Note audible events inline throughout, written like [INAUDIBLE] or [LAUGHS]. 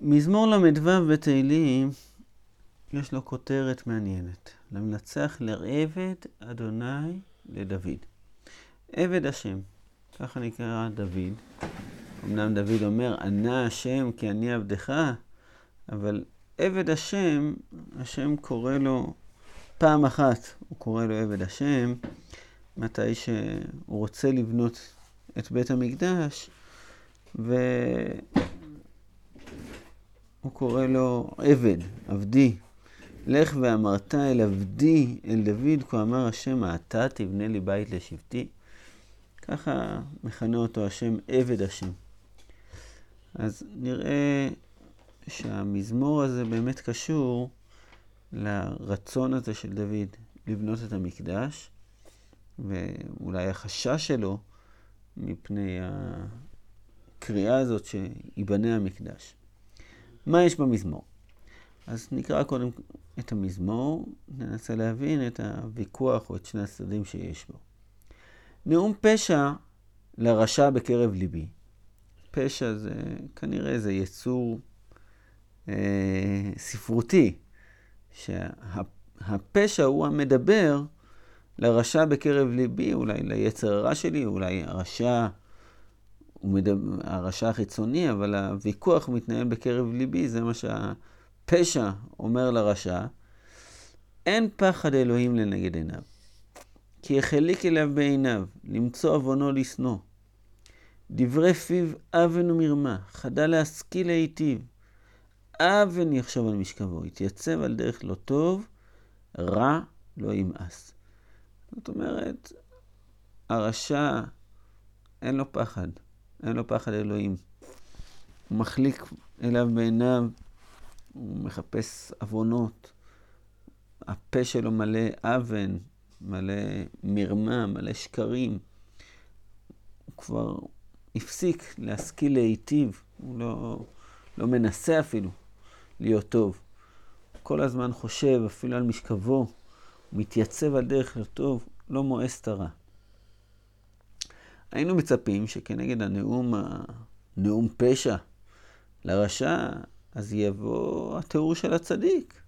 מזמור ל"ו בתהילים, יש לו כותרת מעניינת. למנצח לעבד אדוני לדוד. עבד השם, ככה נקרא דוד. אמנם דוד אומר, ענה השם כי אני עבדך, אבל עבד השם, השם קורא לו פעם אחת, הוא קורא לו עבד השם, מתי שהוא רוצה לבנות את בית המקדש, והוא קורא לו עבד, עבדי. לך ואמרת אל עבדי, אל דוד, כה אמר השם, אתה תבנה לי בית לשבטי. ככה מכנה אותו השם עבד השם. אז נראה שהמזמור הזה באמת קשור לרצון הזה של דוד לבנות את המקדש, ואולי החשש שלו מפני הקריאה הזאת שיבנה המקדש. מה יש במזמור? אז נקרא קודם את המזמור, ננסה להבין את הוויכוח או את שני הצדדים שיש בו. נאום פשע לרשע בקרב ליבי. פשע זה כנראה זה יצור אה, ספרותי, שהפשע הוא המדבר לרשע בקרב ליבי, אולי ליצר הרע שלי, אולי הרשע, הוא מדבר, הרשע החיצוני, אבל הוויכוח מתנהל בקרב ליבי, זה מה שהפשע אומר לרשע. אין פחד אלוהים לנגד עיניו, כי החליק אליו בעיניו, למצוא עוונו לשנוא. דברי פיו אבן ומרמה, חדל להשכיל להיטיב. אבן יחשוב על משכבו, יתייצב על דרך לא טוב, רע לא ימאס. זאת אומרת, הרשע, אין לו פחד, אין לו פחד אלוהים. הוא מחליק אליו בעיניו, הוא מחפש עוונות. הפה שלו מלא אבן, מלא מרמה, מלא שקרים. הוא כבר הפסיק להשכיל להיטיב, הוא לא, לא מנסה אפילו להיות טוב. הוא כל הזמן חושב אפילו על משכבו, הוא מתייצב על דרך לטוב, לא מואס את הרע. היינו מצפים שכנגד הנאום, נאום פשע לרשע, אז יבוא התיאור של הצדיק.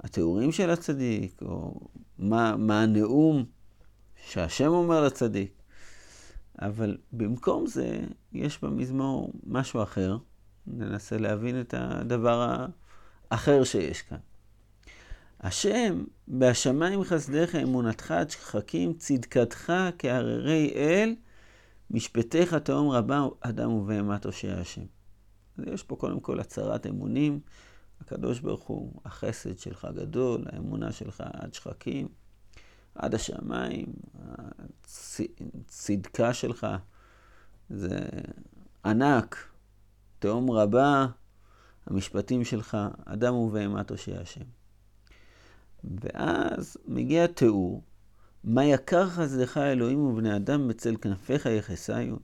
התיאורים של הצדיק, או מה, מה הנאום שהשם אומר לצדיק. אבל במקום זה, יש במזמור משהו אחר. ננסה להבין את הדבר האחר שיש כאן. השם, בהשמיים חסדיך, אמונתך עד שחקים, צדקתך כהררי אל, משפטיך תהום רבה, אדם ובהמת הושע השם. אז יש פה קודם כל הצהרת אמונים. הקדוש ברוך הוא, החסד שלך גדול, האמונה שלך עד שחקים, עד השמיים, הצדקה שלך זה ענק, תהום רבה, המשפטים שלך, אדם ובהמת הושע השם. ואז מגיע תיאור, מה יקר חסדך אלוהים ובני אדם בצל כנפיך יחסיון.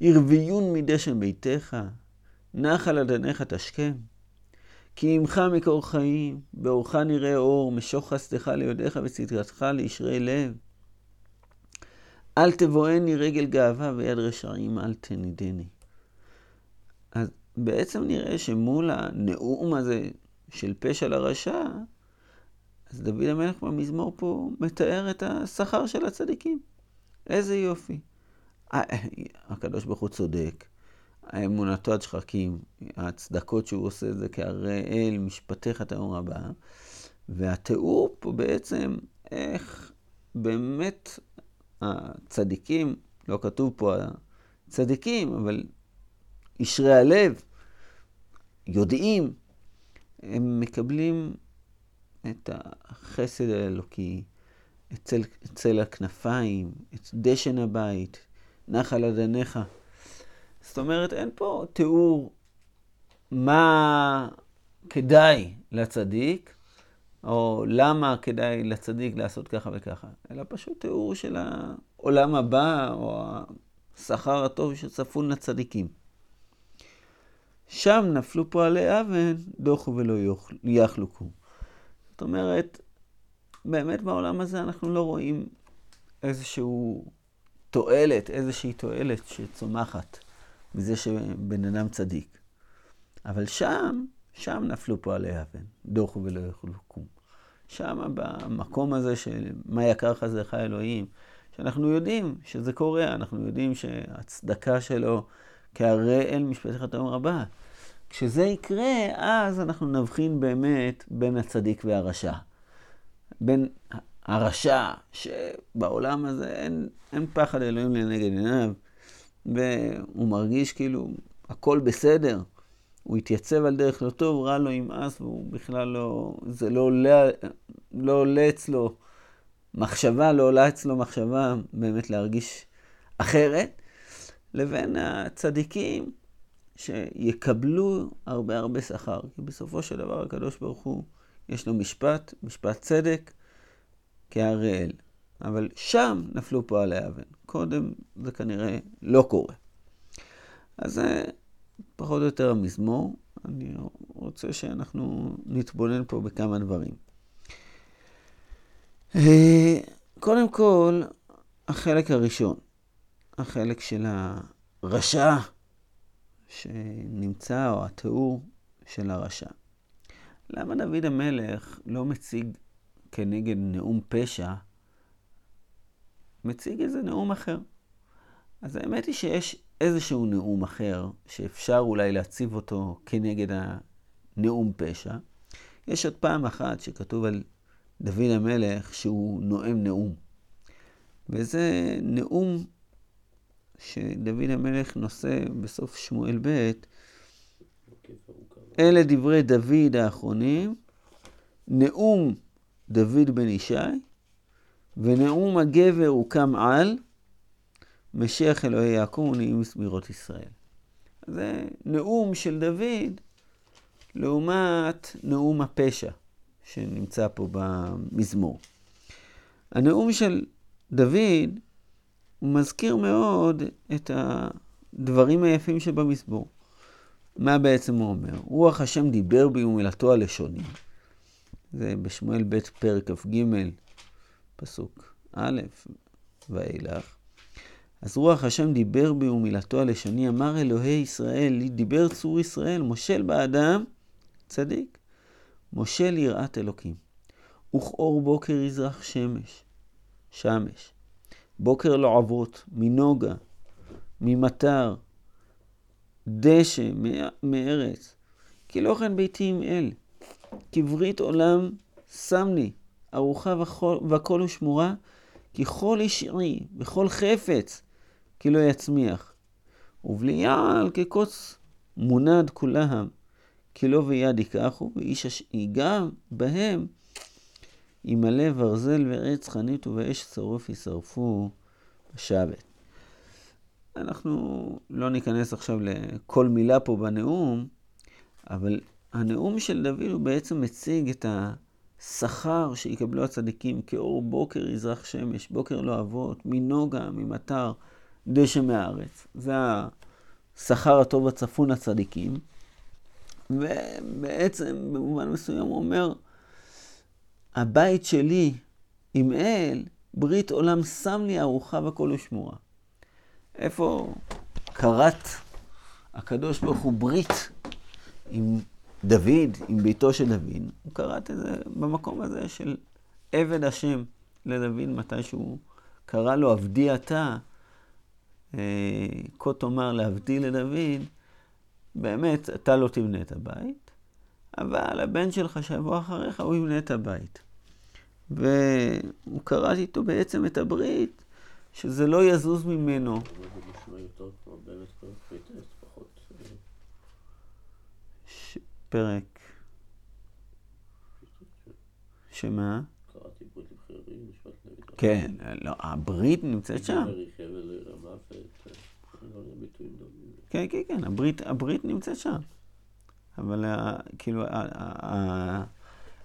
ירביון מדשן ביתך, נחל אדניך תשכם. כי עמך מקור חיים, באורך נראה אור, משוך חסדך ליודעך וצדקתך לישרי לב. אל תבואני רגל גאווה ויד רשעים אל תנידני. אז בעצם נראה שמול הנאום הזה של פשע לרשע, דוד המלך במזמור פה מתאר את השכר של הצדיקים. איזה יופי. הקדוש ברוך הוא צודק, האמונתו עד שחקים, ההצדקות שהוא עושה זה כהרי אל, משפטיך תאום רבה. והתיאור פה בעצם איך באמת הצדיקים, לא כתוב פה הצדיקים, אבל ישרי הלב, יודעים, הם מקבלים את החסד האלוקי, את צל, צל הכנפיים, את דשן הבית, נחל אדניך. זאת אומרת, אין פה תיאור מה כדאי לצדיק, או למה כדאי לצדיק לעשות ככה וככה, אלא פשוט תיאור של העולם הבא, או השכר הטוב שצפון לצדיקים. שם נפלו פועלי אבן, דוחו ולא יחלוקו. אומרת, באמת בעולם הזה אנחנו לא רואים איזשהו תועלת, איזושהי תועלת שצומחת. מזה שבן אדם צדיק. אבל שם, שם נפלו פועלי אבן, דוחו ולא יכולו קום. שם, במקום הזה של מה יקר חסדך אלוהים, שאנחנו יודעים שזה קורה, אנחנו יודעים שהצדקה שלו כהרי אל משפטך תאום רבה. כשזה יקרה, אז אנחנו נבחין באמת בין הצדיק והרשע. בין הרשע, שבעולם הזה אין, אין פחד אלוהים לנגד עיניו, והוא מרגיש כאילו הכל בסדר. הוא התייצב על דרך לא טוב, רע לו ימאס, והוא בכלל לא, זה לא עולה, לא עולה אצלו מחשבה, לא עולה אצלו מחשבה באמת להרגיש אחרת, לבין הצדיקים שיקבלו הרבה הרבה שכר. כי בסופו של דבר הקדוש ברוך הוא, יש לו משפט, משפט צדק, כהראל. אבל שם נפלו פועלי אבן. קודם זה כנראה לא קורה. אז זה פחות או יותר המזמור. אני רוצה שאנחנו נתבונן פה בכמה דברים. אה, קודם כל, החלק הראשון, החלק של הרשע שנמצא, או התיאור של הרשע. למה דוד המלך לא מציג כנגד נאום פשע, מציג איזה נאום אחר? אז האמת היא שיש איזשהו נאום אחר, שאפשר אולי להציב אותו כנגד הנאום פשע. יש עוד פעם אחת שכתוב על דוד המלך שהוא נואם נאום. וזה נאום שדוד המלך נושא בסוף שמואל ב', אלה דברי דוד האחרונים, נאום דוד בן ישי, ונאום הגבר הוקם על, משיח אלוהי יעקב ונעים מסבירות ישראל. זה נאום של דוד לעומת נאום הפשע שנמצא פה במזמור. הנאום של דוד הוא מזכיר מאוד את הדברים היפים שבמזמור. מה בעצם הוא אומר? רוח השם דיבר בי ומילתו הלשוני. זה בשמואל ב' פרק כ"ג, פסוק א' ואילך. אז רוח השם דיבר בי ומילתו הלשוני, אמר אלוהי ישראל, דיבר צור ישראל, מושל באדם, צדיק, מושל יראת אלוקים. וכאור בוקר יזרח שמש, שמש. בוקר לעבות, מנוגה, ממטר, דשא, מארץ. כי לא כן ביתי עם אל. כברית עולם שמני, ארוחה וכל ושמורה, כי כל איש ערי וכל חפץ, כי לא יצמיח. ובלי יעל כקוץ מונד כולם, כי לא ויד ייקחו, ואיש ייגע בהם, ימלא ברזל ועץ חנית ובאש שרוף ישרפו בשבת. אנחנו לא ניכנס עכשיו לכל מילה פה בנאום, אבל הנאום של דוד הוא בעצם מציג את השכר שיקבלו הצדיקים כאור בוקר יזרח שמש, בוקר לא אבות, מנוגה, ממטר, דשא מהארץ. זה השכר הטוב הצפון הצדיקים. ובעצם במובן מסוים הוא אומר, הבית שלי עם אל, ברית עולם שם לי ארוחה וכל ושמורה. איפה כרת הקדוש ברוך הוא ברית עם דוד, עם ביתו של דוד? הוא כרת את זה במקום הזה של עבד השם לדוד, מתי שהוא קרא לו עבדי אתה, אה, כה תאמר לעבדי לדוד, באמת, אתה לא תבנה את הבית, אבל הבן שלך שיבוא אחריך, הוא יבנה את הבית. והוא קרא איתו בעצם את הברית, שזה לא יזוז ממנו. פרק. שמה? כן, לא, הברית נמצאת שם. כן, כן, כן, הברית, הברית נמצאת שם. אבל כאילו,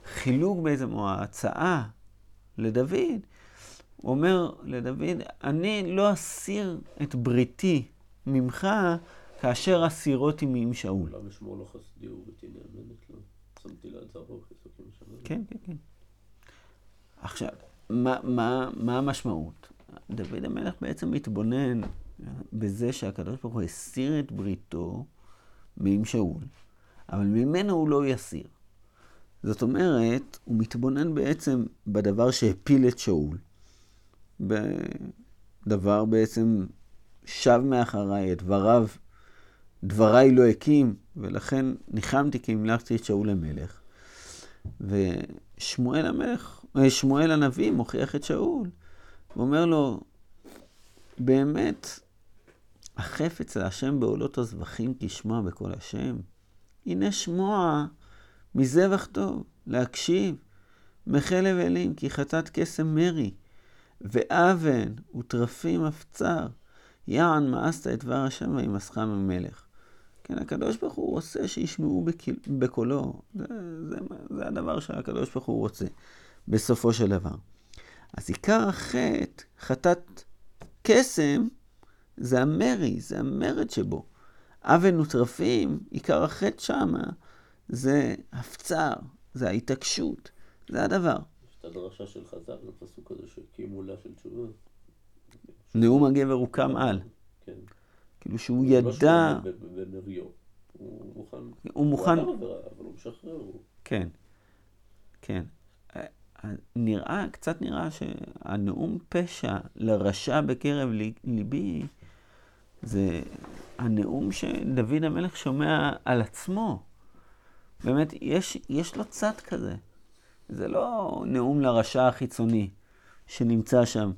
החילוק בעצם, או ההצעה לדוד, הוא אומר לדוד, אני לא אסיר את בריתי ממך כאשר אסירותי מעם שאול. למה שמו לא חסדי ובריתי נאמנת לו? שמתי לה את זרעו חיסוקים שלנו. כן, כן, כן. עכשיו, מה, מה, מה המשמעות? דוד המלך בעצם מתבונן בזה שהקדוש ברוך הוא הסיר את בריתו מעם שאול, אבל ממנו הוא לא יסיר. זאת אומרת, הוא מתבונן בעצם בדבר שהפיל את שאול, בדבר בעצם שב מאחריי, את דבריו, דבריי לא הקים, ולכן ניחמתי כי המלכתי את שאול למלך. ושמואל המלך, אה, שמואל הנביא מוכיח את שאול. הוא אומר לו, באמת, החפץ להשם בעולות הזבחים תשמע בקול השם. הנה שמוע מזבח טוב, להקשיב, מחלב אלים, כי חטאת קסם מרי, ואבן וטרפים אפצר, יען מאסת את דבר השם וימסך ממלך. כן, הקדוש ברוך הוא רוצה שישמעו בקולו. זה, זה, זה הדבר שהקדוש ברוך הוא רוצה, בסופו של דבר. אז עיקר החטא, חטאת קסם, זה המרי, זה המרד שבו. אבן וטרפים, עיקר החטא שמה, זה הפצר, זה ההתעקשות, זה הדבר. יש את הדרשה של חז"ל, זה פסוק כזה שהקימו לה של תשובה. נאום הגבר הוא קם על. כן. כאילו שהוא לא ידע... הוא מוכן... הוא מוכן... אבל הוא משחרר. כן, כן. אה, אה, נראה, קצת נראה שהנאום פשע לרשע בקרב לי- ליבי, זה הנאום שדוד המלך שומע על עצמו. באמת, יש, יש לו צד כזה. זה לא נאום לרשע החיצוני שנמצא שם,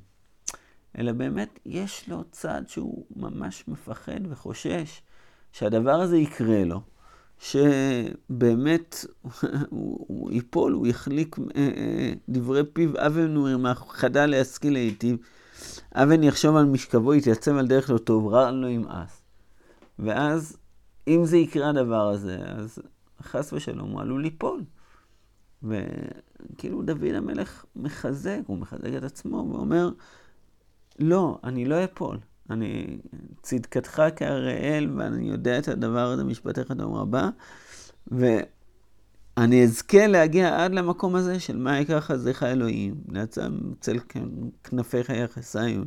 אלא באמת יש לו צד שהוא ממש מפחד וחושש שהדבר הזה יקרה לו, שבאמת [LAUGHS] הוא, הוא ייפול, הוא יחליק אה, אה, דברי פיו, אבן הוא חדל להשכיל להיטיב, אבן יחשוב על משכבו, יתייצב על דרך לא טוב, רע לא ימאס. ואז, אם זה יקרה הדבר הזה, אז חס ושלום הוא עלול ליפול. וכאילו דוד המלך מחזק, הוא מחזק את עצמו ואומר, לא, אני לא אפול. אני, צדקתך כאראל, ואני יודע את הדבר הזה, משפטיך דום רבה, ואני אזכה להגיע עד למקום הזה של מה יקרא חסדך אלוהים, נעצם צל כנפיך יחסיון,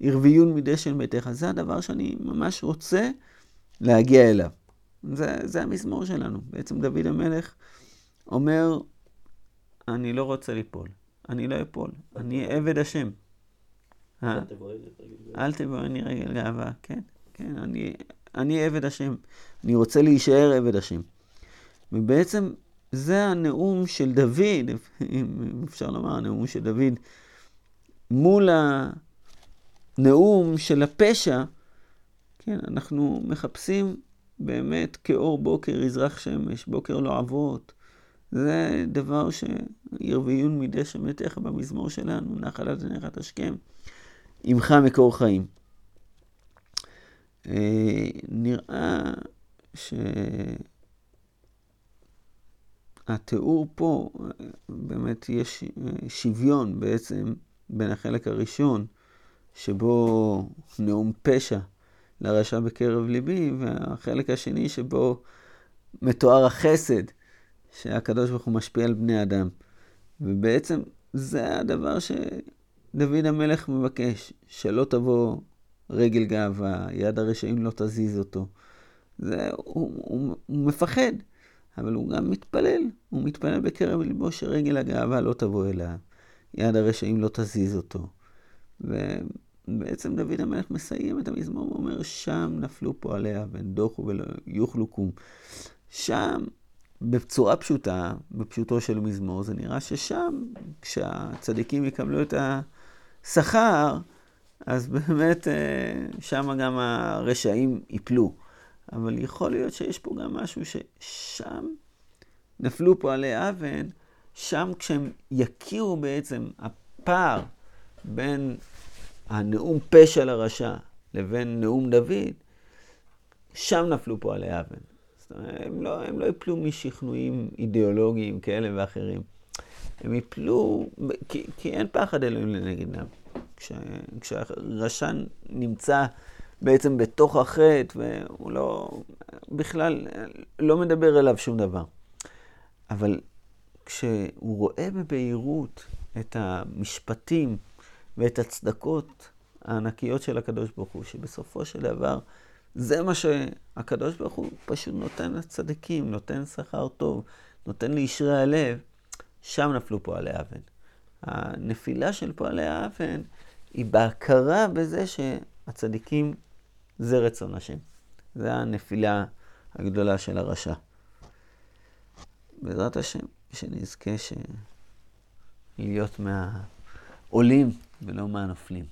ערביון מדשן ביתך. זה הדבר שאני ממש רוצה להגיע אליו. זה, זה המזמור שלנו. בעצם דוד המלך אומר, אני לא רוצה ליפול, אני לא אפול, אני עבד השם. אה? אל. אל תבואני רגל גאווה, כן, כן, אני, אני עבד השם, אני רוצה להישאר עבד השם. ובעצם זה הנאום של דוד, אם אפשר לומר, הנאום של דוד, מול הנאום של הפשע, כן, אנחנו מחפשים באמת כאור בוקר יזרח שמש, בוקר לא עברות. זה דבר שירוויון מדי שמתך במזמור שלנו, נחלת עיניך תשכם. עמך מקור חיים. אה, נראה שהתיאור פה, באמת יש שוויון בעצם בין החלק הראשון, שבו נאום פשע לרשע בקרב ליבי, והחלק השני שבו מתואר החסד שהקדוש ברוך הוא משפיע על בני אדם. ובעצם זה הדבר ש... דוד המלך מבקש שלא תבוא רגל גאווה, יד הרשעים לא תזיז אותו. זה, הוא, הוא, הוא מפחד, אבל הוא גם מתפלל. הוא מתפלל בקרב ליבו שרגל הגאווה לא תבוא אליו, יד הרשעים לא תזיז אותו. ובעצם דוד המלך מסיים את המזמור ואומר, שם נפלו פועלי אבן, דוחו ולא יוכלו קום. שם, בצורה פשוטה, בפשוטו של מזמור, זה נראה ששם, כשהצדיקים יקבלו את ה... שכר, אז באמת שם גם הרשעים ייפלו. אבל יכול להיות שיש פה גם משהו ששם נפלו פועלי אבן, שם כשהם יכירו בעצם הפער בין הנאום פשע לרשע לבין נאום דוד, שם נפלו פועלי אבן. זאת אומרת, הם לא, הם לא יפלו משכנועים אידיאולוגיים כאלה ואחרים. הם יפלו, כי, כי אין פחד אלוהים לנגדם. כש, כשהרשע נמצא בעצם בתוך החטא, והוא לא, בכלל לא מדבר אליו שום דבר. אבל כשהוא רואה בבהירות את המשפטים ואת הצדקות הענקיות של הקדוש ברוך הוא, שבסופו של דבר זה מה שהקדוש ברוך הוא פשוט נותן לצדיקים, נותן שכר טוב, נותן לישרי הלב. שם נפלו פועלי האבן. הנפילה של פועלי האבן היא בהכרה בזה שהצדיקים זה רצון השם. זה הנפילה הגדולה של הרשע. בעזרת השם, שנזכה ש... להיות מהעולים ולא מהנופלים.